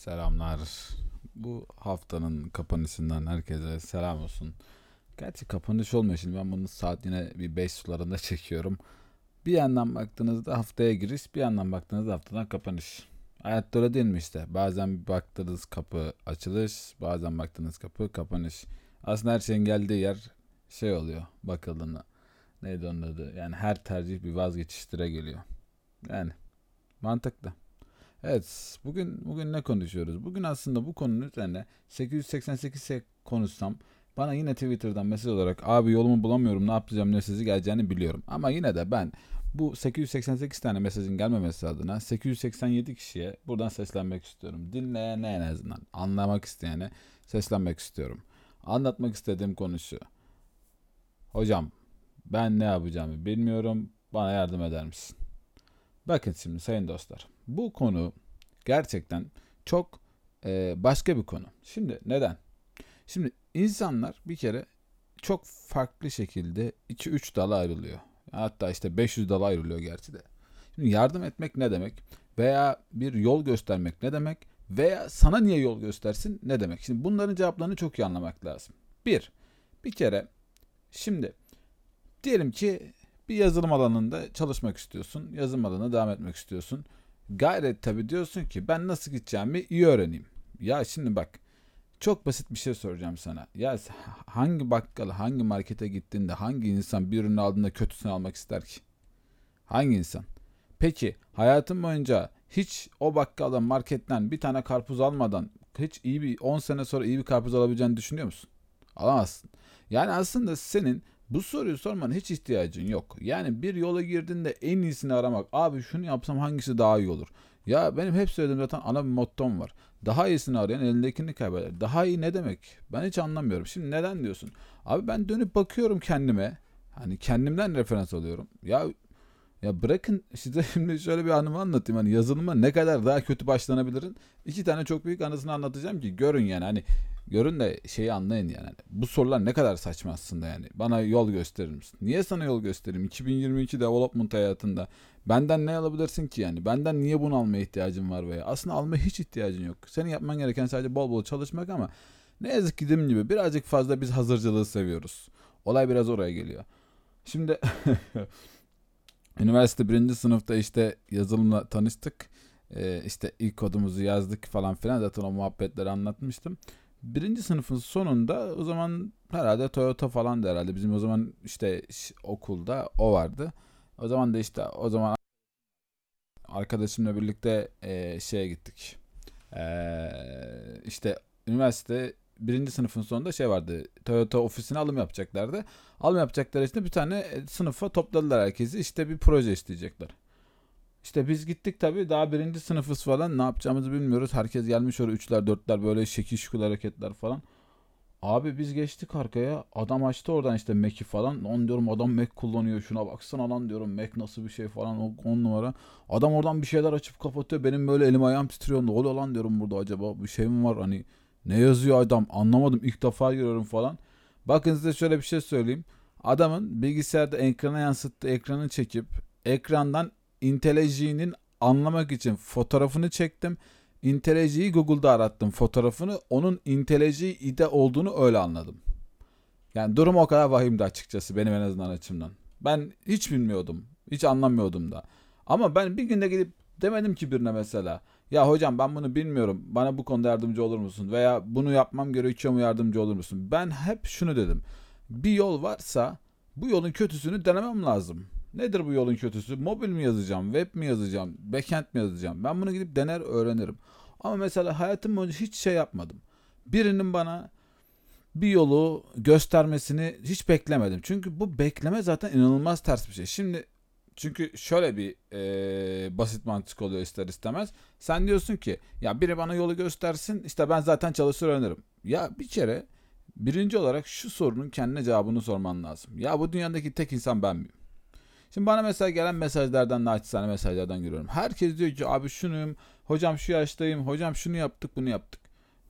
Selamlar. Bu haftanın kapanışından herkese selam olsun. Gerçi kapanış olmuyor şimdi ben bunu saat yine bir 5 sularında çekiyorum. Bir yandan baktığınızda haftaya giriş, bir yandan baktığınızda haftadan kapanış. Hayatta öyle değil mi işte? Bazen baktığınız kapı açılış, bazen baktığınız kapı kapanış. Aslında her şeyin geldiği yer şey oluyor bakıldığında. Neydi onun adı? Yani her tercih bir vazgeçiştire geliyor. Yani mantıklı. Evet, bugün bugün ne konuşuyoruz? Bugün aslında bu konunun üzerine 888 konuşsam bana yine Twitter'dan mesaj olarak abi yolumu bulamıyorum ne yapacağım ne sizi geleceğini biliyorum. Ama yine de ben bu 888 tane mesajın gelmemesi adına 887 kişiye buradan seslenmek istiyorum. Dinleyene en azından anlamak isteyene seslenmek istiyorum. Anlatmak istediğim konu şu. Hocam ben ne yapacağımı bilmiyorum. Bana yardım eder misin? Bakın şimdi sayın dostlar. Bu konu gerçekten çok e, başka bir konu. Şimdi neden? Şimdi insanlar bir kere çok farklı şekilde 2-3 dala ayrılıyor. Hatta işte 500 dala ayrılıyor gerçi de. Şimdi yardım etmek ne demek? Veya bir yol göstermek ne demek? Veya sana niye yol göstersin ne demek? Şimdi bunların cevaplarını çok iyi anlamak lazım. Bir, bir kere şimdi diyelim ki bir yazılım alanında çalışmak istiyorsun. Yazılım alanına devam etmek istiyorsun. Gayret tabi diyorsun ki ben nasıl gideceğimi iyi öğreneyim. Ya şimdi bak çok basit bir şey soracağım sana. Ya hangi bakkala, hangi markete gittiğinde hangi insan bir ürünü aldığında kötüsünü almak ister ki? Hangi insan? Peki hayatın boyunca hiç o bakkala marketten bir tane karpuz almadan hiç iyi bir 10 sene sonra iyi bir karpuz alabileceğini düşünüyor musun? Alamazsın. Yani aslında senin bu soruyu sormanın hiç ihtiyacın yok. Yani bir yola girdiğinde en iyisini aramak. Abi şunu yapsam hangisi daha iyi olur? Ya benim hep söylediğim zaten ana bir mottom var. Daha iyisini arayan elindekini kaybeder. Daha iyi ne demek? Ben hiç anlamıyorum. Şimdi neden diyorsun? Abi ben dönüp bakıyorum kendime. Hani kendimden referans alıyorum. Ya ya bırakın size şimdi şöyle bir anımı anlatayım. Hani yazılıma ne kadar daha kötü başlanabilirin. İki tane çok büyük anısını anlatacağım ki görün yani. Hani Görün de şeyi anlayın yani. Hani bu sorular ne kadar saçma aslında yani. Bana yol gösterir misin? Niye sana yol göstereyim? 2022 development hayatında benden ne alabilirsin ki yani? Benden niye bunu almaya ihtiyacın var veya? Aslında almaya hiç ihtiyacın yok. Senin yapman gereken sadece bol bol çalışmak ama ne yazık ki dediğim gibi birazcık fazla biz hazırcılığı seviyoruz. Olay biraz oraya geliyor. Şimdi üniversite birinci sınıfta işte yazılımla tanıştık. Ee, işte ilk kodumuzu yazdık falan filan zaten o muhabbetleri anlatmıştım birinci sınıfın sonunda o zaman herhalde Toyota falan da herhalde bizim o zaman işte okulda o vardı. O zaman da işte o zaman arkadaşımla birlikte e, şeye gittik. E, işte üniversite birinci sınıfın sonunda şey vardı. Toyota ofisine alım yapacaklardı. Alım yapacaklar işte bir tane sınıfa topladılar herkesi. İşte bir proje isteyecekler. İşte biz gittik tabii daha birinci sınıfız falan ne yapacağımızı bilmiyoruz. Herkes gelmiş oraya üçler dörtler böyle şekil şukul hareketler falan. Abi biz geçtik arkaya adam açtı oradan işte Mac'i falan. On diyorum adam Mac kullanıyor şuna baksana lan diyorum Mac nasıl bir şey falan o on numara. Adam oradan bir şeyler açıp kapatıyor benim böyle elim ayağım titriyor. Ne oluyor lan diyorum burada acaba bir şey mi var hani ne yazıyor adam anlamadım ilk defa görüyorum falan. Bakın size şöyle bir şey söyleyeyim. Adamın bilgisayarda ekrana yansıttığı ekranı çekip ekrandan IntelliJ'nin anlamak için fotoğrafını çektim. IntelliJ'yi Google'da arattım fotoğrafını. Onun IntelliJ ide olduğunu öyle anladım. Yani durum o kadar vahimdi açıkçası benim en azından açımdan. Ben hiç bilmiyordum. Hiç anlamıyordum da. Ama ben bir günde gidip demedim ki birine mesela. Ya hocam ben bunu bilmiyorum. Bana bu konuda yardımcı olur musun? Veya bunu yapmam gerekiyor mu yardımcı olur musun? Ben hep şunu dedim. Bir yol varsa bu yolun kötüsünü denemem lazım. Nedir bu yolun kötüsü? Mobil mi yazacağım? Web mi yazacağım? Backend mi yazacağım? Ben bunu gidip dener öğrenirim. Ama mesela hayatım boyunca hiç şey yapmadım. Birinin bana bir yolu göstermesini hiç beklemedim. Çünkü bu bekleme zaten inanılmaz ters bir şey. Şimdi çünkü şöyle bir e, basit mantık oluyor ister istemez. Sen diyorsun ki ya biri bana yolu göstersin işte ben zaten çalışır öğrenirim. Ya bir kere birinci olarak şu sorunun kendine cevabını sorman lazım. Ya bu dünyadaki tek insan ben miyim? Şimdi bana mesela gelen mesajlardan naçizane mesajlardan görüyorum. Herkes diyor ki abi şunuyum, hocam şu yaştayım, hocam şunu yaptık bunu yaptık.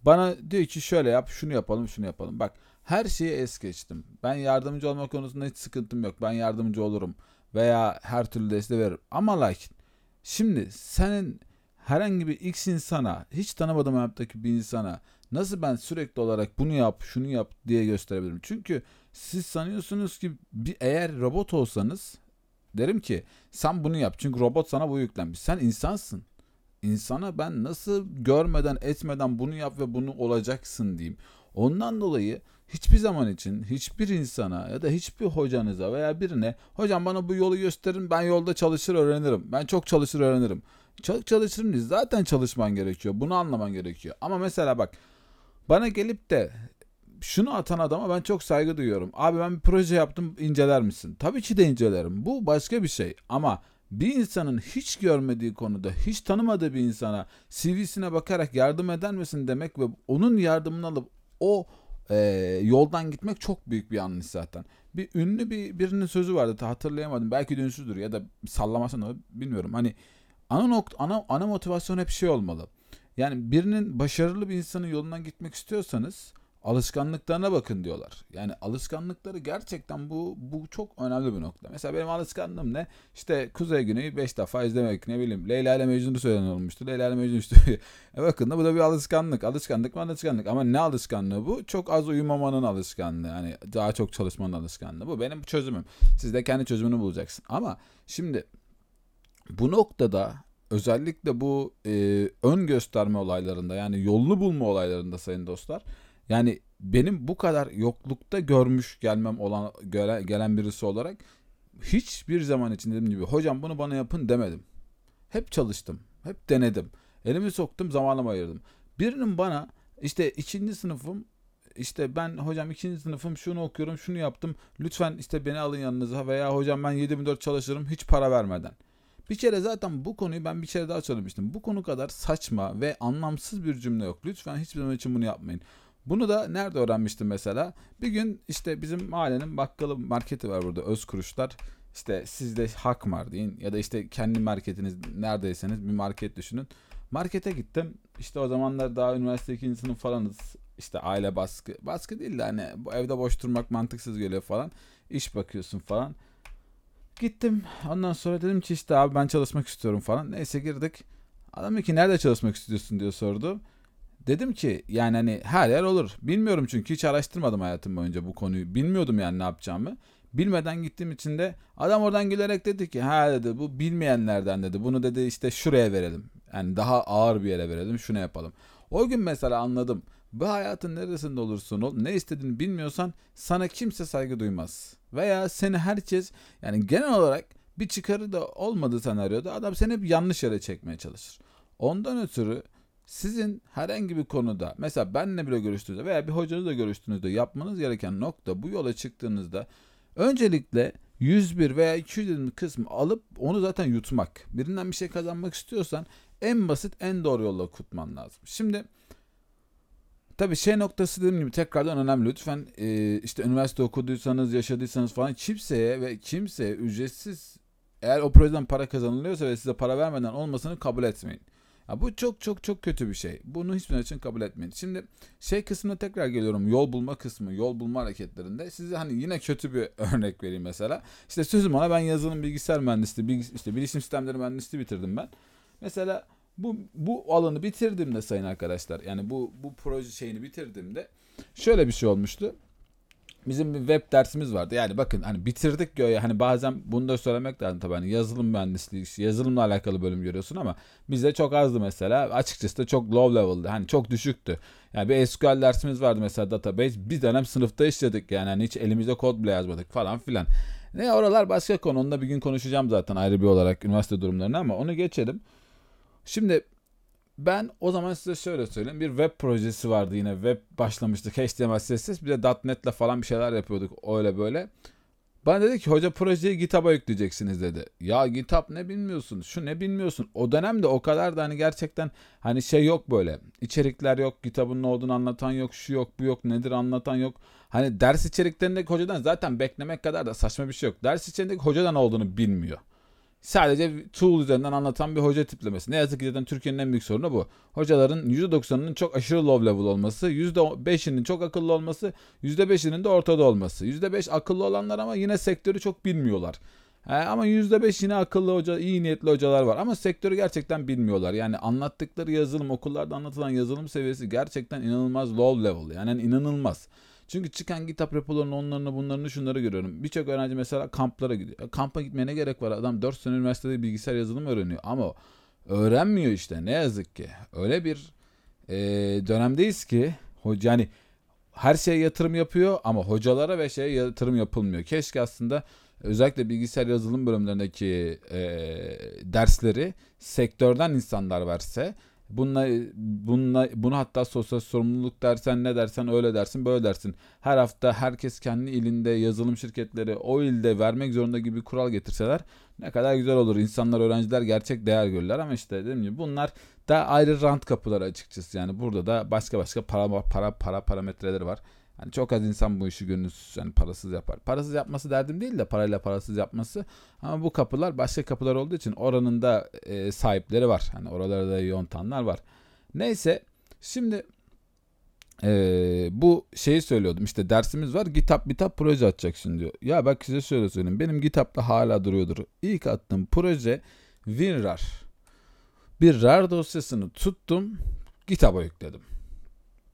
Bana diyor ki şöyle yap, şunu yapalım, şunu yapalım. Bak her şeyi es geçtim. Ben yardımcı olma konusunda hiç sıkıntım yok. Ben yardımcı olurum veya her türlü desteği veririm. Ama lakin şimdi senin herhangi bir X insana, hiç tanımadığım hayattaki bir insana nasıl ben sürekli olarak bunu yap, şunu yap diye gösterebilirim? Çünkü siz sanıyorsunuz ki bir, eğer robot olsanız derim ki sen bunu yap. Çünkü robot sana bu yüklenmiş. Sen insansın. İnsana ben nasıl görmeden etmeden bunu yap ve bunu olacaksın diyeyim. Ondan dolayı hiçbir zaman için hiçbir insana ya da hiçbir hocanıza veya birine hocam bana bu yolu gösterin ben yolda çalışır öğrenirim. Ben çok çalışır öğrenirim. Çok çalışırım değil zaten çalışman gerekiyor. Bunu anlaman gerekiyor. Ama mesela bak bana gelip de şunu atan adama ben çok saygı duyuyorum. Abi ben bir proje yaptım inceler misin? Tabii ki de incelerim. Bu başka bir şey ama bir insanın hiç görmediği konuda, hiç tanımadığı bir insana CV'sine bakarak yardım eder misin demek ve onun yardımını alıp o e, yoldan gitmek çok büyük bir yanlış zaten. Bir ünlü bir birinin sözü vardı hatırlayamadım. Belki de ünsüzdür ya da sallamasını bilmiyorum. Hani ana nokta ana ana motivasyon hep şey olmalı. Yani birinin başarılı bir insanın yolundan gitmek istiyorsanız alışkanlıklarına bakın diyorlar. Yani alışkanlıkları gerçekten bu bu çok önemli bir nokta. Mesela benim alışkanlığım ne? İşte Kuzey Güney'i 5 defa izlemek ne bileyim. Leyla ile Mecnun'u söylen olmuştu. Leyla ile Mecnun işte. e bakın da bu da bir alışkanlık. Alışkanlık mı alışkanlık. Ama ne alışkanlığı bu? Çok az uyumamanın alışkanlığı. Hani daha çok çalışmanın alışkanlığı. Bu benim çözümüm. Siz de kendi çözümünü bulacaksın. Ama şimdi bu noktada özellikle bu e, ön gösterme olaylarında yani yolunu bulma olaylarında sayın dostlar yani benim bu kadar yoklukta görmüş gelmem olan göre, gelen birisi olarak hiçbir zaman için dediğim gibi hocam bunu bana yapın demedim. Hep çalıştım. Hep denedim. Elimi soktum zamanımı ayırdım. Birinin bana işte ikinci sınıfım işte ben hocam ikinci sınıfım şunu okuyorum şunu yaptım lütfen işte beni alın yanınıza veya hocam ben 7-24 çalışırım hiç para vermeden. Bir kere zaten bu konuyu ben bir kere daha söylemiştim. Bu konu kadar saçma ve anlamsız bir cümle yok. Lütfen hiçbir zaman için bunu yapmayın. Bunu da nerede öğrenmiştim mesela? Bir gün işte bizim mahallenin bakkalı marketi var burada öz kuruşlar. İşte sizde hak var deyin ya da işte kendi marketiniz neredeyseniz bir market düşünün. Markete gittim. İşte o zamanlar daha üniversite ikinci sınıf falanız. İşte aile baskı. Baskı değil de hani evde boş durmak mantıksız geliyor falan. İş bakıyorsun falan. Gittim. Ondan sonra dedim ki işte abi ben çalışmak istiyorum falan. Neyse girdik. Adam dedi ki nerede çalışmak istiyorsun diye sordu. Dedim ki yani hani her yer olur. Bilmiyorum çünkü hiç araştırmadım hayatım boyunca bu konuyu. Bilmiyordum yani ne yapacağımı. Bilmeden gittiğim için de adam oradan gülerek dedi ki ha dedi bu bilmeyenlerden dedi. Bunu dedi işte şuraya verelim. Yani daha ağır bir yere verelim şunu yapalım. O gün mesela anladım. Bu hayatın neresinde olursun ol ne istediğini bilmiyorsan sana kimse saygı duymaz. Veya seni herkes yani genel olarak bir çıkarı da olmadığı senaryoda adam seni hep yanlış yere çekmeye çalışır. Ondan ötürü sizin herhangi bir konuda mesela benle bile görüştüğünüzde veya bir hocanızla görüştüğünüzde yapmanız gereken nokta bu yola çıktığınızda öncelikle 101 veya 200 kısmı alıp onu zaten yutmak. Birinden bir şey kazanmak istiyorsan en basit en doğru yolla kutman lazım. Şimdi tabii şey noktası dediğim gibi tekrardan önemli. Lütfen e, işte üniversite okuduysanız, yaşadıysanız falan kimseye ve kimseye ücretsiz eğer o projeden para kazanılıyorsa ve size para vermeden olmasını kabul etmeyin. Ya bu çok çok çok kötü bir şey. Bunu hiçbir için kabul etmeyin. Şimdi şey kısmına tekrar geliyorum. Yol bulma kısmı, yol bulma hareketlerinde. Size hani yine kötü bir örnek vereyim mesela. İşte sözüm ona ben yazılım bilgisayar mühendisliği, bilgis işte bilişim sistemleri mühendisliği bitirdim ben. Mesela bu bu alanı bitirdiğimde sayın arkadaşlar yani bu bu proje şeyini bitirdiğimde şöyle bir şey olmuştu bizim bir web dersimiz vardı. Yani bakın hani bitirdik göğe hani bazen bunu da söylemek lazım tabii hani yazılım mühendisliği yazılımla alakalı bölüm görüyorsun ama bizde çok azdı mesela. Açıkçası da çok low level'dı. Hani çok düşüktü. Yani bir SQL dersimiz vardı mesela database. Bir dönem sınıfta işledik yani hani hiç elimizde kod bile yazmadık falan filan. Ne oralar başka konu. Onu da bir gün konuşacağım zaten ayrı bir olarak üniversite durumlarını ama onu geçelim. Şimdi ben o zaman size şöyle söyleyeyim. Bir web projesi vardı yine. Web başlamıştık. HTML, CSS. Bir de .NET'le falan bir şeyler yapıyorduk. Öyle böyle. Bana dedi ki hoca projeyi GitHub'a yükleyeceksiniz dedi. Ya GitHub ne bilmiyorsun? Şu ne bilmiyorsun? O dönemde o kadar da hani gerçekten hani şey yok böyle. İçerikler yok. GitHub'ın ne olduğunu anlatan yok. Şu yok bu yok. Nedir anlatan yok. Hani ders içeriklerindeki hocadan zaten beklemek kadar da saçma bir şey yok. Ders içeriğindeki hocadan olduğunu bilmiyor sadece tool üzerinden anlatan bir hoca tiplemesi. Ne yazık ki zaten Türkiye'nin en büyük sorunu bu. Hocaların %90'ının çok aşırı low level olması, %5'inin çok akıllı olması, %5'inin de ortada olması. %5 akıllı olanlar ama yine sektörü çok bilmiyorlar. Ama %5 yine akıllı hoca, iyi niyetli hocalar var. Ama sektörü gerçekten bilmiyorlar. Yani anlattıkları yazılım, okullarda anlatılan yazılım seviyesi gerçekten inanılmaz low level. Yani inanılmaz. Çünkü çıkan GitHub repolarını onlarını bunlarını şunları görüyorum. Birçok öğrenci mesela kamplara gidiyor. E, kampa gitmeye ne gerek var? Adam 4 sene üniversitede bilgisayar yazılım öğreniyor. Ama öğrenmiyor işte ne yazık ki. Öyle bir e, dönemdeyiz ki yani her şeye yatırım yapıyor ama hocalara ve şeye yatırım yapılmıyor. Keşke aslında özellikle bilgisayar yazılım bölümlerindeki e, dersleri sektörden insanlar verse Bununla, bununla, bunu hatta sosyal sorumluluk dersen ne dersen öyle dersin böyle dersin. Her hafta herkes kendi ilinde yazılım şirketleri o ilde vermek zorunda gibi kural getirseler ne kadar güzel olur. İnsanlar öğrenciler gerçek değer görürler ama işte dediğim gibi bunlar da ayrı rant kapıları açıkçası. Yani burada da başka başka para para para parametreleri var. Hani çok az insan bu işi gönülsüz yani parasız yapar. Parasız yapması derdim değil de parayla parasız yapması. Ama bu kapılar başka kapılar olduğu için oranın da e, sahipleri var. Hani oralarda da yontanlar var. Neyse şimdi e, bu şeyi söylüyordum işte dersimiz var GitHub GitHub proje atacaksın diyor. Ya bak size şöyle söyleyeyim benim GitHub'da hala duruyordur. İlk attığım proje WinRAR. Bir RAR dosyasını tuttum GitHub'a yükledim.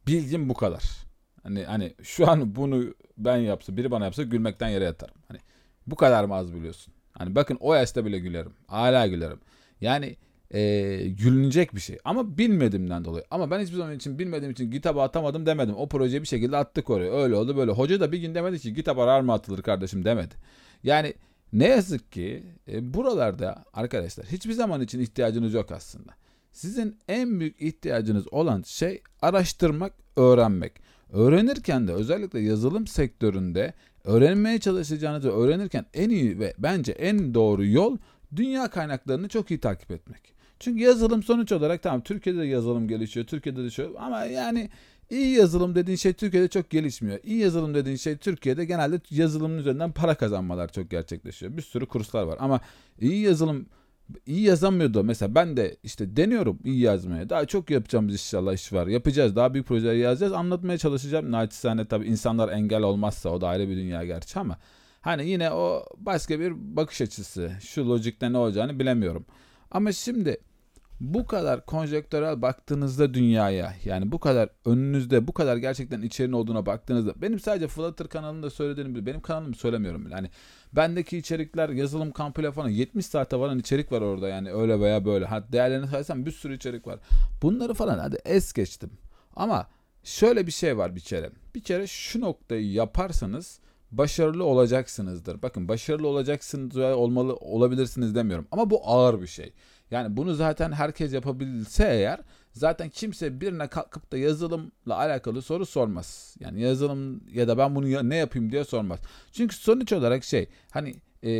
Bilgim bu kadar. Hani hani şu an bunu ben yapsa biri bana yapsa gülmekten yere yatarım. Hani bu kadar mı az biliyorsun? Hani bakın o yaşta bile gülerim. Hala gülerim. Yani e, gülünecek bir şey. Ama bilmediğimden dolayı. Ama ben hiçbir zaman için bilmediğim için GitHub'a atamadım demedim. O projeyi bir şekilde attık oraya. Öyle oldu böyle. Hoca da bir gün demedi ki GitHub arar mı atılır kardeşim demedi. Yani ne yazık ki e, buralarda arkadaşlar hiçbir zaman için ihtiyacınız yok aslında. Sizin en büyük ihtiyacınız olan şey araştırmak, öğrenmek. Öğrenirken de özellikle yazılım sektöründe öğrenmeye çalışacağınızı öğrenirken en iyi ve bence en doğru yol dünya kaynaklarını çok iyi takip etmek. Çünkü yazılım sonuç olarak tamam Türkiye'de de yazılım gelişiyor, Türkiye'de de şöyle ama yani iyi yazılım dediğin şey Türkiye'de çok gelişmiyor. İyi yazılım dediğin şey Türkiye'de genelde yazılımın üzerinden para kazanmalar çok gerçekleşiyor. Bir sürü kurslar var ama iyi yazılım iyi yazamıyordu. Mesela ben de işte deniyorum iyi yazmaya. Daha çok yapacağımız inşallah iş var. Yapacağız. Daha büyük projeler yazacağız. Anlatmaya çalışacağım. Naçizane tabii insanlar engel olmazsa o da ayrı bir dünya gerçi ama hani yine o başka bir bakış açısı. Şu lojikte ne olacağını bilemiyorum. Ama şimdi bu kadar konjektörel baktığınızda dünyaya yani bu kadar önünüzde bu kadar gerçekten içeriğin olduğuna baktığınızda benim sadece Flutter kanalında söylediğim gibi benim kanalımı söylemiyorum bile. Hani bendeki içerikler yazılım kampıyla falan 70 saate varan içerik var orada yani öyle veya böyle. Ha değerlerini saysam bir sürü içerik var. Bunları falan hadi es geçtim. Ama şöyle bir şey var bir kere. Bir kere şu noktayı yaparsanız başarılı olacaksınızdır. Bakın başarılı olacaksınız olmalı olabilirsiniz demiyorum. Ama bu ağır bir şey. Yani bunu zaten herkes yapabilse eğer zaten kimse birine kalkıp da yazılımla alakalı soru sormaz. Yani yazılım ya da ben bunu ne yapayım diye sormaz. Çünkü sonuç olarak şey hani e,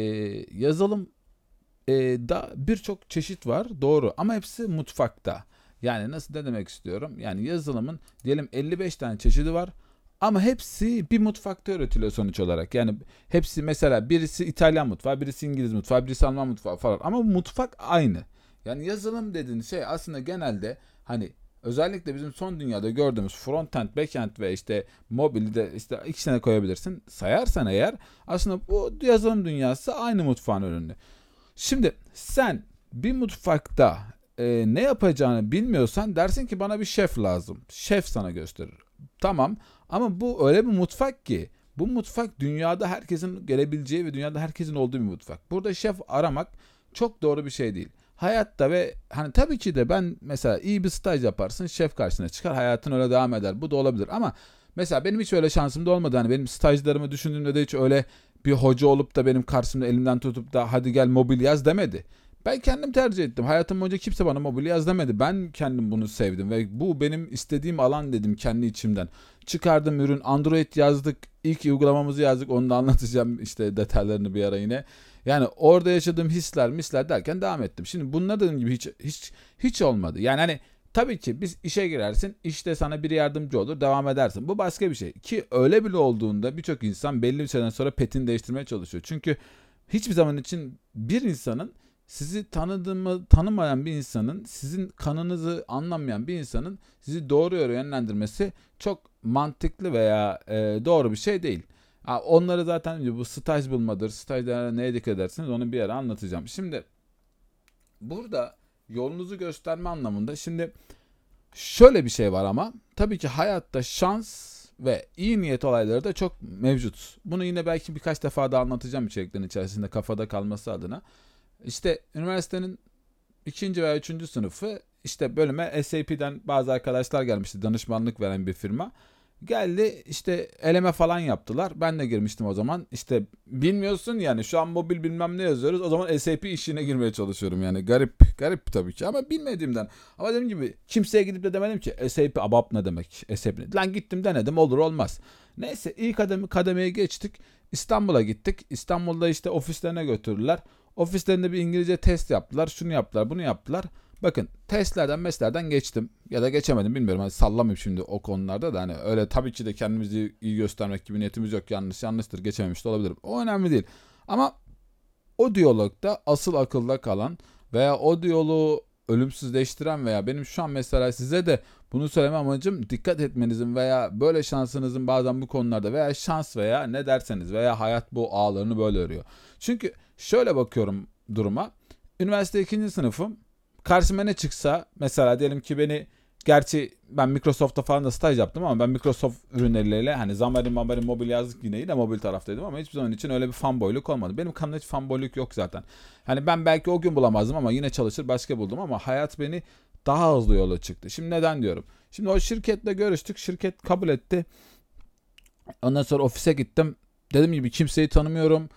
yazılım e, da birçok çeşit var doğru ama hepsi mutfakta. Yani nasıl ne demek istiyorum? Yani yazılımın diyelim 55 tane çeşidi var. Ama hepsi bir mutfakta üretiliyor sonuç olarak. Yani hepsi mesela birisi İtalyan mutfağı, birisi İngiliz mutfağı, birisi Alman mutfağı falan. Ama mutfak aynı. Yani yazılım dediğin şey aslında genelde hani özellikle bizim son dünyada gördüğümüz frontend, backend ve işte mobilde işte ikisine koyabilirsin. Sayarsan eğer aslında bu yazılım dünyası aynı mutfağın ürünü. Şimdi sen bir mutfakta e, ne yapacağını bilmiyorsan dersin ki bana bir şef lazım. Şef sana gösterir. Tamam ama bu öyle bir mutfak ki bu mutfak dünyada herkesin gelebileceği ve dünyada herkesin olduğu bir mutfak. Burada şef aramak çok doğru bir şey değil hayatta ve hani tabii ki de ben mesela iyi bir staj yaparsın şef karşısına çıkar hayatın öyle devam eder bu da olabilir ama mesela benim hiç öyle şansım da olmadı hani benim stajlarımı düşündüğümde de hiç öyle bir hoca olup da benim karşımda elimden tutup da hadi gel mobil yaz demedi. Ben kendim tercih ettim. Hayatım boyunca kimse bana mobil yaz demedi. Ben kendim bunu sevdim ve bu benim istediğim alan dedim kendi içimden. Çıkardım ürün Android yazdık. İlk uygulamamızı yazdık. Onu da anlatacağım işte detaylarını bir ara yine. Yani orada yaşadığım hisler, misler derken devam ettim. Şimdi bunlar dediğim gibi hiç hiç hiç olmadı. Yani hani tabii ki biz işe girersin, işte sana biri yardımcı olur, devam edersin. Bu başka bir şey. Ki öyle bile olduğunda birçok insan belli bir süreden sonra petini değiştirmeye çalışıyor. Çünkü hiçbir zaman için bir insanın sizi tanıdığımı tanımayan bir insanın, sizin kanınızı anlamayan bir insanın sizi doğru yönlendirmesi çok mantıklı veya e, doğru bir şey değil. Onları zaten bu staj bulmadır. Stajlara neye dikkat edersiniz onu bir ara anlatacağım. Şimdi burada yolunuzu gösterme anlamında şimdi şöyle bir şey var ama tabii ki hayatta şans ve iyi niyet olayları da çok mevcut. Bunu yine belki birkaç defa daha anlatacağım içeriklerin içerisinde kafada kalması adına. İşte üniversitenin ikinci veya üçüncü sınıfı işte bölüme SAP'den bazı arkadaşlar gelmişti danışmanlık veren bir firma. Geldi işte eleme falan yaptılar. Ben de girmiştim o zaman. İşte bilmiyorsun yani şu an mobil bilmem ne yazıyoruz. O zaman SAP işine girmeye çalışıyorum yani. Garip, garip tabii ki ama bilmediğimden. Ama dediğim gibi kimseye gidip de demedim ki SAP ABAP ne demek? SAP ne? Lan gittim denedim olur olmaz. Neyse ilk kademe, kademeye geçtik. İstanbul'a gittik. İstanbul'da işte ofislerine götürdüler. Ofislerinde bir İngilizce test yaptılar. Şunu yaptılar, bunu yaptılar. Bakın testlerden meslerden geçtim ya da geçemedim bilmiyorum. Hani sallamayayım şimdi o konularda da hani öyle tabii ki de kendimizi iyi göstermek gibi niyetimiz yok. Yanlış yanlıştır geçememiş de olabilirim. O önemli değil. Ama o diyalogda asıl akılda kalan veya o diyaloğu ölümsüzleştiren veya benim şu an mesela size de bunu söyleme amacım dikkat etmenizin veya böyle şansınızın bazen bu konularda veya şans veya ne derseniz veya hayat bu ağlarını böyle örüyor. Çünkü şöyle bakıyorum duruma. Üniversite ikinci sınıfım karşıma ne çıksa mesela diyelim ki beni gerçi ben Microsoft'ta falan da staj yaptım ama ben Microsoft ürünleriyle hani Xamarin, Mamarin, mobil yazdık yine yine mobil taraftaydım ama hiçbir zaman için öyle bir fanboyluk olmadı. Benim kanımda hiç fanboyluk yok zaten. Hani ben belki o gün bulamazdım ama yine çalışır başka buldum ama hayat beni daha hızlı yola çıktı. Şimdi neden diyorum? Şimdi o şirketle görüştük. Şirket kabul etti. Ondan sonra ofise gittim. Dediğim gibi kimseyi tanımıyorum.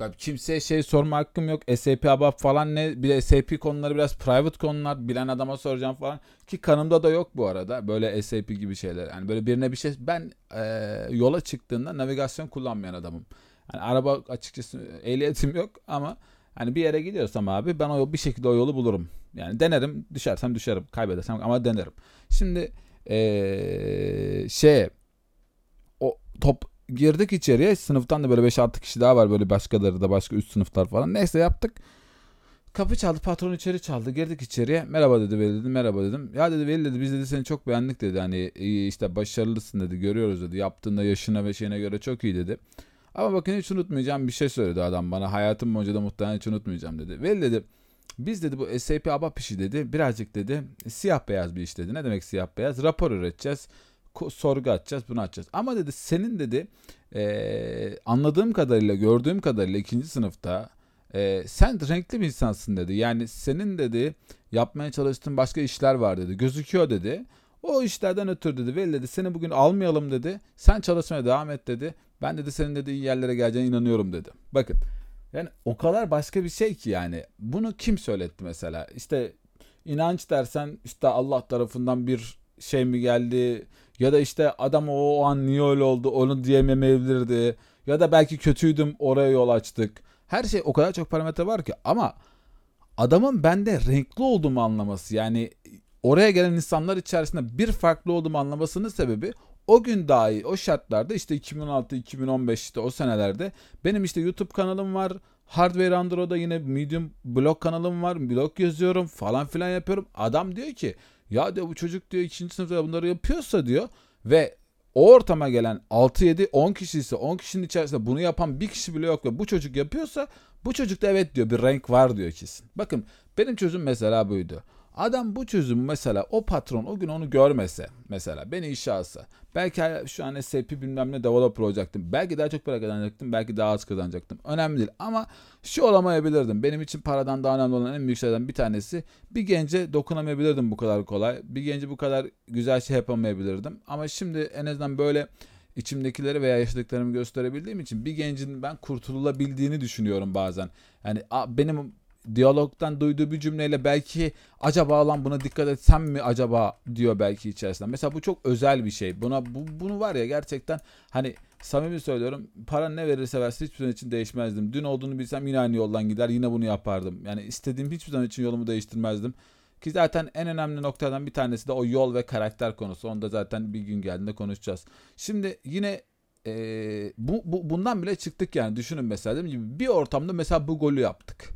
Ben kimseye şey sorma hakkım yok. SAP ABAP falan ne? Bir de SAP konuları biraz private konular. Bilen adama soracağım falan. Ki kanımda da yok bu arada. Böyle SAP gibi şeyler. Yani böyle birine bir şey. Ben e, yola çıktığında navigasyon kullanmayan adamım. Yani araba açıkçası ehliyetim yok ama hani bir yere gidiyorsam abi ben o bir şekilde o yolu bulurum. Yani denerim. Düşersem düşerim. Kaybedersem ama denerim. Şimdi ee, şey o top girdik içeriye. Sınıftan da böyle 5-6 kişi daha var. Böyle başkaları da başka üst sınıflar falan. Neyse yaptık. Kapı çaldı patron içeri çaldı. Girdik içeriye. Merhaba dedi Veli dedim merhaba dedim. Ya dedi Veli dedi biz dedi seni çok beğendik dedi. Hani işte başarılısın dedi. Görüyoruz dedi. Yaptığında yaşına ve şeyine göre çok iyi dedi. Ama bakın hiç unutmayacağım bir şey söyledi adam bana. Hayatım boyunca da muhtemelen hiç unutmayacağım dedi. Veli dedi biz dedi bu SAP ABAP işi dedi. Birazcık dedi siyah beyaz bir iş dedi. Ne demek siyah beyaz? Rapor üreteceğiz sorgu atacağız bunu atacağız. Ama dedi senin dedi e, anladığım kadarıyla gördüğüm kadarıyla ikinci sınıfta e, sen renkli bir insansın dedi. Yani senin dedi yapmaya çalıştığın başka işler var dedi. Gözüküyor dedi. O işlerden ötürü dedi. Veli dedi seni bugün almayalım dedi. Sen çalışmaya devam et dedi. Ben dedi senin dedi iyi yerlere geleceğine inanıyorum dedi. Bakın yani o kadar başka bir şey ki yani. Bunu kim söyletti mesela? İşte inanç dersen işte Allah tarafından bir şey mi geldi ya da işte adam o an niye öyle oldu onu diyemeyebilirdi ya da belki kötüydüm oraya yol açtık. Her şey o kadar çok parametre var ki ama adamın bende renkli olduğumu anlaması yani oraya gelen insanlar içerisinde bir farklı olduğumu anlamasının sebebi o gün dahi o şartlarda işte 2016 2015 işte o senelerde benim işte YouTube kanalım var. Hardware Android'da yine Medium blog kanalım var. Blog yazıyorum falan filan yapıyorum. Adam diyor ki ya diyor bu çocuk diyor ikinci sınıfta bunları yapıyorsa diyor ve o ortama gelen 6 7 10 kişi ise 10 kişinin içerisinde bunu yapan bir kişi bile yok ve bu çocuk yapıyorsa bu çocukta evet diyor bir renk var diyor kesin. Bakın benim çözüm mesela buydu. Adam bu çözümü mesela o patron o gün onu görmese mesela beni işe alsa belki şu an SAP bilmem ne developer olacaktım. Belki daha çok para kazanacaktım belki daha az kazanacaktım. Önemli değil ama şu olamayabilirdim. Benim için paradan daha önemli olan en büyük şeylerden bir tanesi bir gence dokunamayabilirdim bu kadar kolay. Bir gence bu kadar güzel şey yapamayabilirdim. Ama şimdi en azından böyle içimdekileri veya yaşadıklarımı gösterebildiğim için bir gencin ben kurtulabildiğini düşünüyorum bazen. Yani benim diyalogdan duyduğu bir cümleyle belki acaba lan buna dikkat etsem mi acaba diyor belki içerisinde. Mesela bu çok özel bir şey. Buna bu, bunu var ya gerçekten hani samimi söylüyorum para ne verirse versin hiçbir zaman için değişmezdim. Dün olduğunu bilsem yine aynı yoldan gider yine bunu yapardım. Yani istediğim hiçbir zaman için yolumu değiştirmezdim. Ki zaten en önemli noktadan bir tanesi de o yol ve karakter konusu. Onu da zaten bir gün geldiğinde konuşacağız. Şimdi yine e, bu, bu bundan bile çıktık yani düşünün mesela değil mi? Bir ortamda mesela bu golü yaptık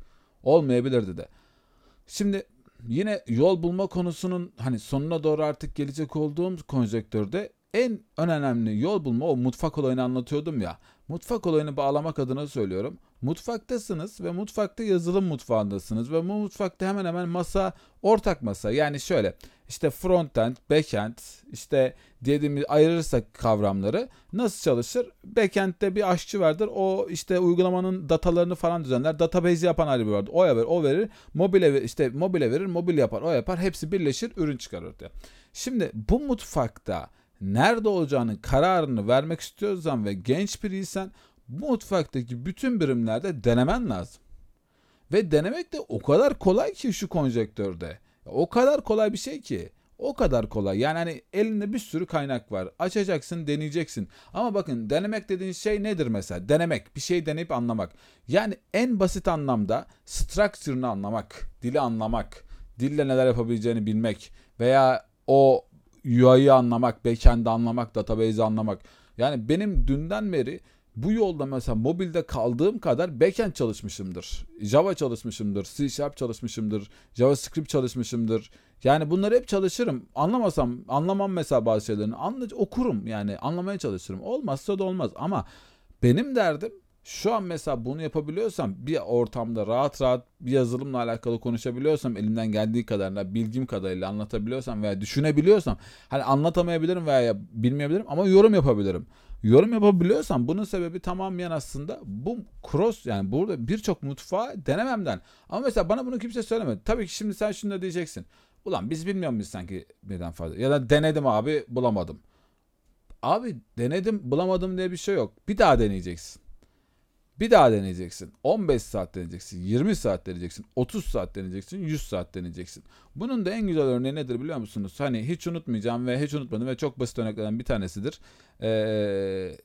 olmayabilirdi de. Şimdi yine yol bulma konusunun hani sonuna doğru artık gelecek olduğum konjektörde en önemli yol bulma o mutfak olayını anlatıyordum ya. Mutfak olayını bağlamak adına söylüyorum. Mutfaktasınız ve mutfakta yazılım mutfağındasınız ve bu mutfakta hemen hemen masa ortak masa. Yani şöyle işte frontend, backend işte dediğimiz ayırırsak kavramları nasıl çalışır? Backend'de bir aşçı vardır. O işte uygulamanın datalarını falan düzenler. Database yapan ayrı bir vardır. O verir, o verir. Mobile işte mobile verir, mobil yapar, o yapar. Hepsi birleşir, ürün çıkarır diye. Şimdi bu mutfakta nerede olacağının kararını vermek istiyorsan ve genç biriysen bu mutfaktaki bütün birimlerde denemen lazım. Ve denemek de o kadar kolay ki şu konjektörde. O kadar kolay bir şey ki. O kadar kolay. Yani hani elinde bir sürü kaynak var. Açacaksın, deneyeceksin. Ama bakın denemek dediğin şey nedir mesela? Denemek, bir şey deneyip anlamak. Yani en basit anlamda structure'ını anlamak, dili anlamak, dille neler yapabileceğini bilmek veya o UI'yi anlamak, backend'i anlamak, database'i anlamak. Yani benim dünden beri bu yolda mesela mobilde kaldığım kadar backend çalışmışımdır. Java çalışmışımdır, C Sharp çalışmışımdır, JavaScript çalışmışımdır. Yani bunları hep çalışırım. Anlamasam, anlamam mesela bazı şeylerini. Anla, okurum yani anlamaya çalışırım. Olmazsa da olmaz ama benim derdim şu an mesela bunu yapabiliyorsam bir ortamda rahat rahat bir yazılımla alakalı konuşabiliyorsam elimden geldiği kadarıyla bilgim kadarıyla anlatabiliyorsam veya düşünebiliyorsam hani anlatamayabilirim veya bilmeyebilirim ama yorum yapabilirim. Yorum yapabiliyorsam bunun sebebi tamamen aslında bu cross yani burada birçok mutfağı denememden. Ama mesela bana bunu kimse söylemedi. Tabii ki şimdi sen şunu da diyeceksin. Ulan biz bilmiyor muyuz sanki birden fazla? Ya da denedim abi bulamadım. Abi denedim bulamadım diye bir şey yok. Bir daha deneyeceksin. Bir daha deneyeceksin. 15 saat deneyeceksin. 20 saat deneyeceksin. 30 saat deneyeceksin. 100 saat deneyeceksin. Bunun da en güzel örneği nedir biliyor musunuz? Hani hiç unutmayacağım ve hiç unutmadım ve çok basit örneklerden bir tanesidir. Ee,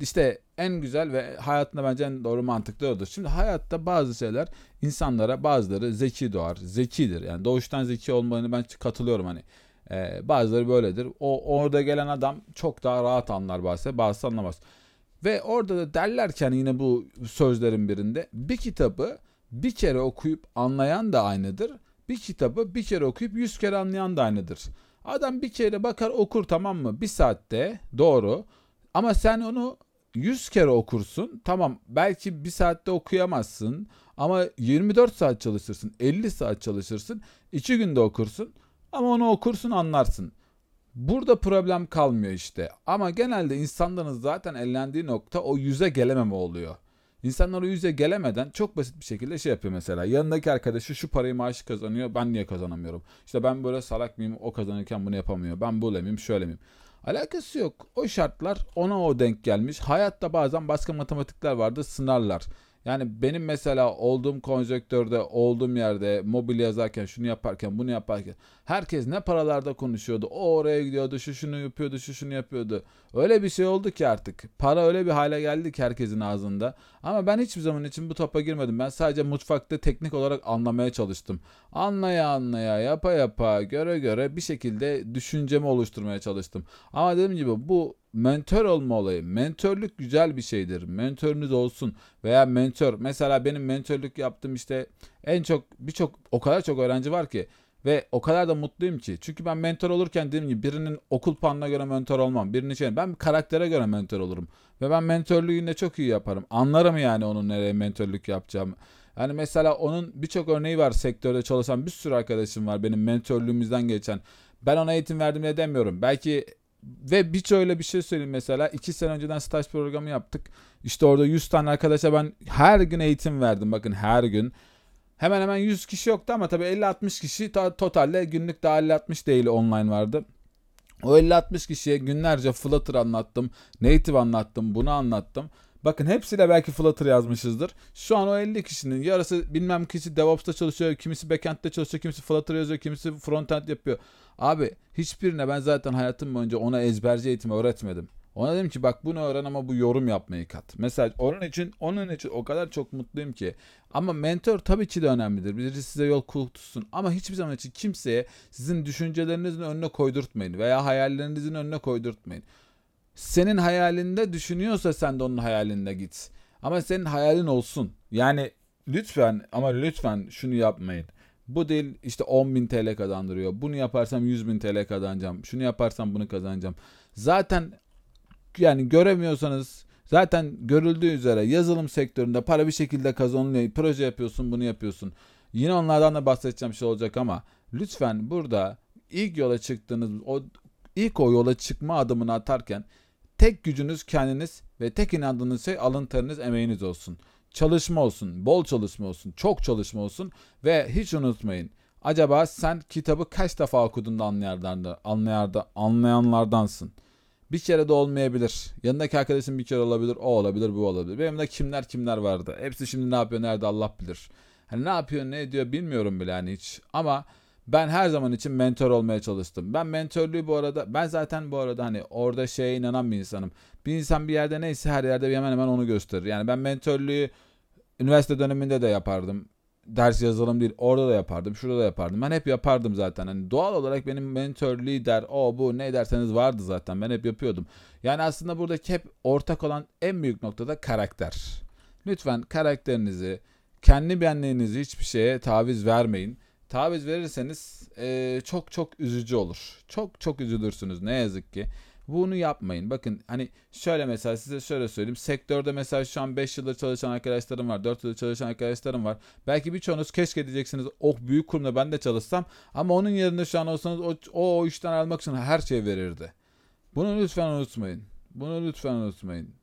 işte en güzel ve hayatında bence en doğru mantıklı odur. Şimdi hayatta bazı şeyler insanlara bazıları zeki doğar. Zekidir. Yani doğuştan zeki olmanı ben katılıyorum hani. Ee, bazıları böyledir. O orada gelen adam çok daha rahat anlar bazı, bazısı anlamaz. Ve orada da derlerken yine bu sözlerin birinde bir kitabı bir kere okuyup anlayan da aynıdır. Bir kitabı bir kere okuyup yüz kere anlayan da aynıdır. Adam bir kere bakar okur tamam mı? Bir saatte doğru. Ama sen onu yüz kere okursun. Tamam belki bir saatte okuyamazsın. Ama 24 saat çalışırsın. 50 saat çalışırsın. 2 günde okursun. Ama onu okursun anlarsın. Burada problem kalmıyor işte. Ama genelde insanların zaten ellendiği nokta o yüze gelememe oluyor. İnsanlar o yüze gelemeden çok basit bir şekilde şey yapıyor mesela. Yanındaki arkadaşı şu parayı maaşı kazanıyor ben niye kazanamıyorum? İşte ben böyle salak mıyım o kazanırken bunu yapamıyor. Ben böyle miyim şöyle miyim? Alakası yok. O şartlar ona o denk gelmiş. Hayatta bazen başka matematikler vardı sınarlar. Yani benim mesela olduğum konjektörde, olduğum yerde mobil yazarken, şunu yaparken, bunu yaparken herkes ne paralarda konuşuyordu. O oraya gidiyordu, şu şunu yapıyordu, şu şunu yapıyordu. Öyle bir şey oldu ki artık. Para öyle bir hale geldi ki herkesin ağzında. Ama ben hiçbir zaman için bu topa girmedim. Ben sadece mutfakta teknik olarak anlamaya çalıştım. Anlaya anlaya, yapa yapa, göre göre bir şekilde düşüncemi oluşturmaya çalıştım. Ama dediğim gibi bu mentor olma olayı. Mentörlük güzel bir şeydir. Mentörünüz olsun veya mentor. Mesela benim mentörlük yaptığım işte en çok birçok o kadar çok öğrenci var ki ve o kadar da mutluyum ki. Çünkü ben mentor olurken dediğim gibi birinin okul puanına göre mentor olmam. Birinin şey ben karaktere göre mentor olurum. Ve ben mentörlüğünü de çok iyi yaparım. Anlarım yani onun nereye mentörlük yapacağım. Yani mesela onun birçok örneği var sektörde çalışan bir sürü arkadaşım var benim mentörlüğümüzden geçen. Ben ona eğitim verdim diye demiyorum. Belki ve bir öyle bir şey söyleyeyim mesela. iki sene önceden staj programı yaptık. İşte orada 100 tane arkadaşa ben her gün eğitim verdim. Bakın her gün. Hemen hemen 100 kişi yoktu ama tabii 50-60 kişi totalde günlük daha 50-60 değil online vardı. O 50-60 kişiye günlerce Flutter anlattım, Native anlattım, bunu anlattım. Bakın hepsiyle belki Flutter yazmışızdır. Şu an o 50 kişinin yarısı bilmem kişi DevOps'ta çalışıyor, kimisi backend'de çalışıyor, kimisi Flutter yazıyor, kimisi frontend yapıyor. Abi hiçbirine ben zaten hayatım boyunca ona ezberci eğitim öğretmedim. Ona dedim ki bak bunu öğren ama bu yorum yapmayı kat. Mesela onun için onun için o kadar çok mutluyum ki. Ama mentor tabii ki de önemlidir. Birisi size yol tutsun. Ama hiçbir zaman için kimseye sizin düşüncelerinizin önüne koydurtmayın. Veya hayallerinizin önüne koydurtmayın. Senin hayalinde düşünüyorsa sen de onun hayalinde git. Ama senin hayalin olsun. Yani lütfen ama lütfen şunu yapmayın. Bu değil işte 10.000 TL kazandırıyor. Bunu yaparsam 100.000 TL kazanacağım. Şunu yaparsam bunu kazanacağım. Zaten yani göremiyorsanız zaten görüldüğü üzere yazılım sektöründe para bir şekilde kazanılıyor. Proje yapıyorsun bunu yapıyorsun. Yine onlardan da bahsedeceğim şey olacak ama lütfen burada ilk yola çıktığınız o ilk o yola çıkma adımını atarken tek gücünüz kendiniz ve tek inandığınız şey alın teriniz emeğiniz olsun. Çalışma olsun, bol çalışma olsun, çok çalışma olsun ve hiç unutmayın. Acaba sen kitabı kaç defa okudun da anlayanlardan, anlayarda, anlayanlardansın. Bir kere de olmayabilir. Yanındaki arkadaşın bir kere olabilir, o olabilir, bu olabilir. Benim de kimler kimler vardı. Hepsi şimdi ne yapıyor, nerede Allah bilir. Hani ne yapıyor, ne ediyor bilmiyorum bile hani hiç. Ama ben her zaman için mentor olmaya çalıştım. Ben mentörlüğü bu arada ben zaten bu arada hani orada şeye inanan bir insanım. Bir insan bir yerde neyse her yerde hemen hemen onu gösterir. Yani ben mentörlüğü üniversite döneminde de yapardım. Ders yazılım değil orada da yapardım şurada da yapardım. Ben hep yapardım zaten. Hani doğal olarak benim mentor, lider, o bu ne derseniz vardı zaten. Ben hep yapıyordum. Yani aslında buradaki hep ortak olan en büyük noktada karakter. Lütfen karakterinizi, kendi benliğinizi hiçbir şeye taviz vermeyin taviz verirseniz e, çok çok üzücü olur. Çok çok üzülürsünüz ne yazık ki. Bunu yapmayın. Bakın hani şöyle mesela size şöyle söyleyeyim. Sektörde mesela şu an 5 yıldır çalışan arkadaşlarım var. 4 yıldır çalışan arkadaşlarım var. Belki birçoğunuz keşke diyeceksiniz oh büyük kurumda ben de çalışsam. Ama onun yerinde şu an olsanız o, o, o işten almak için her şey verirdi. Bunu lütfen unutmayın. Bunu lütfen unutmayın.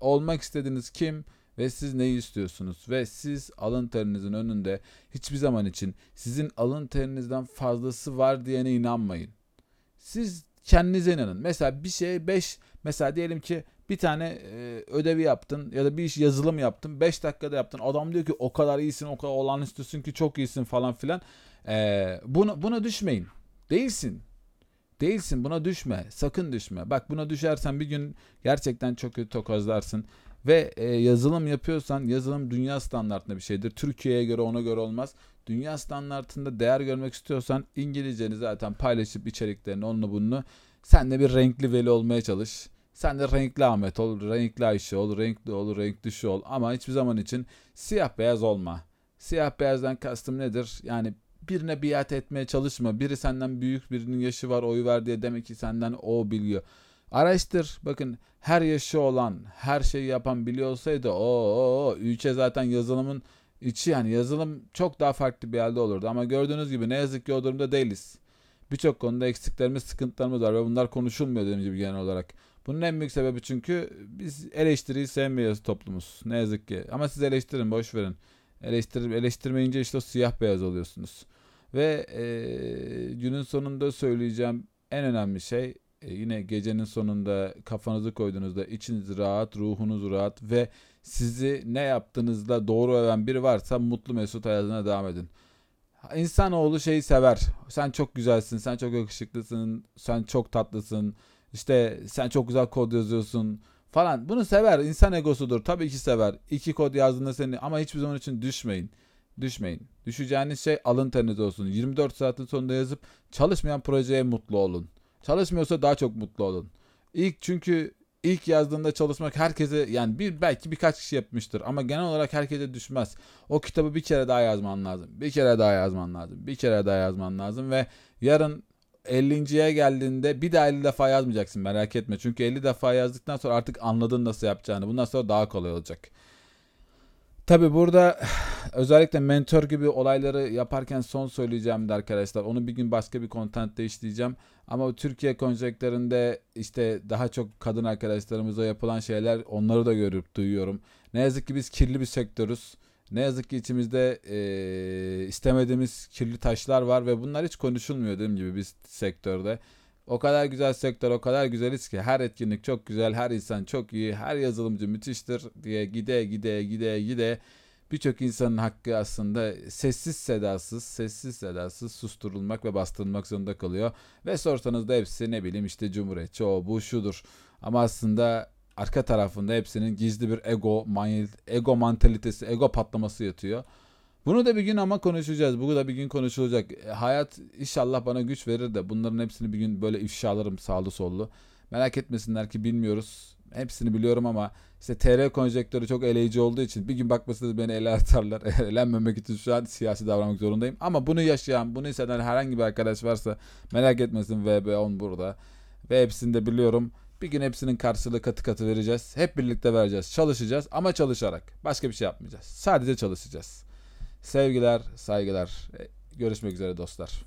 Olmak istediğiniz kim? Ve siz neyi istiyorsunuz ve siz alın terinizin önünde hiçbir zaman için sizin alın terinizden fazlası var diyene inanmayın. Siz kendinize inanın. Mesela bir şey 5 mesela diyelim ki bir tane e, ödevi yaptın ya da bir iş yazılım yaptın 5 dakikada yaptın. Adam diyor ki o kadar iyisin o kadar olağanüstüsün ki çok iyisin falan filan. E, buna, buna düşmeyin. Değilsin. Değilsin buna düşme. Sakın düşme. Bak buna düşersen bir gün gerçekten çok kötü tokozlarsın. Ve e, yazılım yapıyorsan yazılım dünya standartında bir şeydir. Türkiye'ye göre ona göre olmaz. Dünya standartında değer görmek istiyorsan İngilizceni zaten paylaşıp içeriklerini onunla bunu sen de bir renkli veli olmaya çalış. Sen de renkli Ahmet ol, renkli Ayşe ol, renkli ol, renkli şu ol. Ama hiçbir zaman için siyah beyaz olma. Siyah beyazdan kastım nedir? Yani birine biat etmeye çalışma. Biri senden büyük, birinin yaşı var, oyu ver diye demek ki senden o biliyor. Araştır. Bakın her yaşı olan, her şeyi yapan biliyor olsaydı o o ülke zaten yazılımın içi yani yazılım çok daha farklı bir halde olurdu. Ama gördüğünüz gibi ne yazık ki o durumda değiliz. Birçok konuda eksiklerimiz, sıkıntılarımız var ve bunlar konuşulmuyor dediğim gibi genel olarak. Bunun en büyük sebebi çünkü biz eleştiriyi sevmiyoruz toplumuz. Ne yazık ki. Ama siz eleştirin, boş verin. Eleştir, eleştirmeyince işte o siyah beyaz oluyorsunuz. Ve e, günün sonunda söyleyeceğim en önemli şey e, yine gecenin sonunda kafanızı koyduğunuzda içiniz rahat, ruhunuz rahat ve sizi ne yaptığınızda doğru öven biri varsa mutlu mesut hayatına devam edin. İnsanoğlu şeyi sever. Sen çok güzelsin, sen çok yakışıklısın, sen çok tatlısın. İşte sen çok güzel kod yazıyorsun falan. Bunu sever. İnsan egosudur. Tabii ki sever. İki kod yazdığında seni ama hiçbir zaman için düşmeyin. Düşmeyin. Düşeceğiniz şey alın teriniz olsun. 24 saatin sonunda yazıp çalışmayan projeye mutlu olun. Çalışmıyorsa daha çok mutlu olun. İlk çünkü ilk yazdığında çalışmak herkese yani bir belki birkaç kişi yapmıştır ama genel olarak herkese düşmez. O kitabı bir kere daha yazman lazım. Bir kere daha yazman lazım. Bir kere daha yazman lazım ve yarın 50.ye geldiğinde bir daha 50 defa yazmayacaksın merak etme. Çünkü 50 defa yazdıktan sonra artık anladın nasıl yapacağını. Bundan sonra daha kolay olacak. Tabi burada özellikle mentor gibi olayları yaparken son söyleyeceğim de arkadaşlar. Onu bir gün başka bir kontentte işleyeceğim. Ama Türkiye konjektöründe işte daha çok kadın arkadaşlarımıza yapılan şeyler onları da görüp duyuyorum. Ne yazık ki biz kirli bir sektörüz. Ne yazık ki içimizde e, istemediğimiz kirli taşlar var ve bunlar hiç konuşulmuyor dediğim gibi biz sektörde. O kadar güzel sektör, o kadar güzeliz ki her etkinlik çok güzel, her insan çok iyi, her yazılımcı müthiştir diye gide gide gide gide birçok insanın hakkı aslında sessiz sedasız, sessiz sedasız susturulmak ve bastırılmak zorunda kalıyor. Ve sorsanız da hepsi ne bileyim işte cumhuriyetçi o bu şudur. Ama aslında arka tarafında hepsinin gizli bir ego, ego mantalitesi, ego patlaması yatıyor. Bunu da bir gün ama konuşacağız. Bu da bir gün konuşulacak. E, hayat inşallah bana güç verir de bunların hepsini bir gün böyle ifşalarım sağlı sollu. Merak etmesinler ki bilmiyoruz. Hepsini biliyorum ama işte TR konjektörü çok eleyici olduğu için bir gün bakmasınız beni ele atarlar. Elenmemek için şu an siyasi davranmak zorundayım. Ama bunu yaşayan, bunu hisseden herhangi bir arkadaş varsa merak etmesin VB10 burada. Ve hepsini de biliyorum. Bir gün hepsinin karşılığı katı katı vereceğiz. Hep birlikte vereceğiz. Çalışacağız ama çalışarak. Başka bir şey yapmayacağız. Sadece çalışacağız. Sevgiler, saygılar. E, Görüşmek üzere dostlar.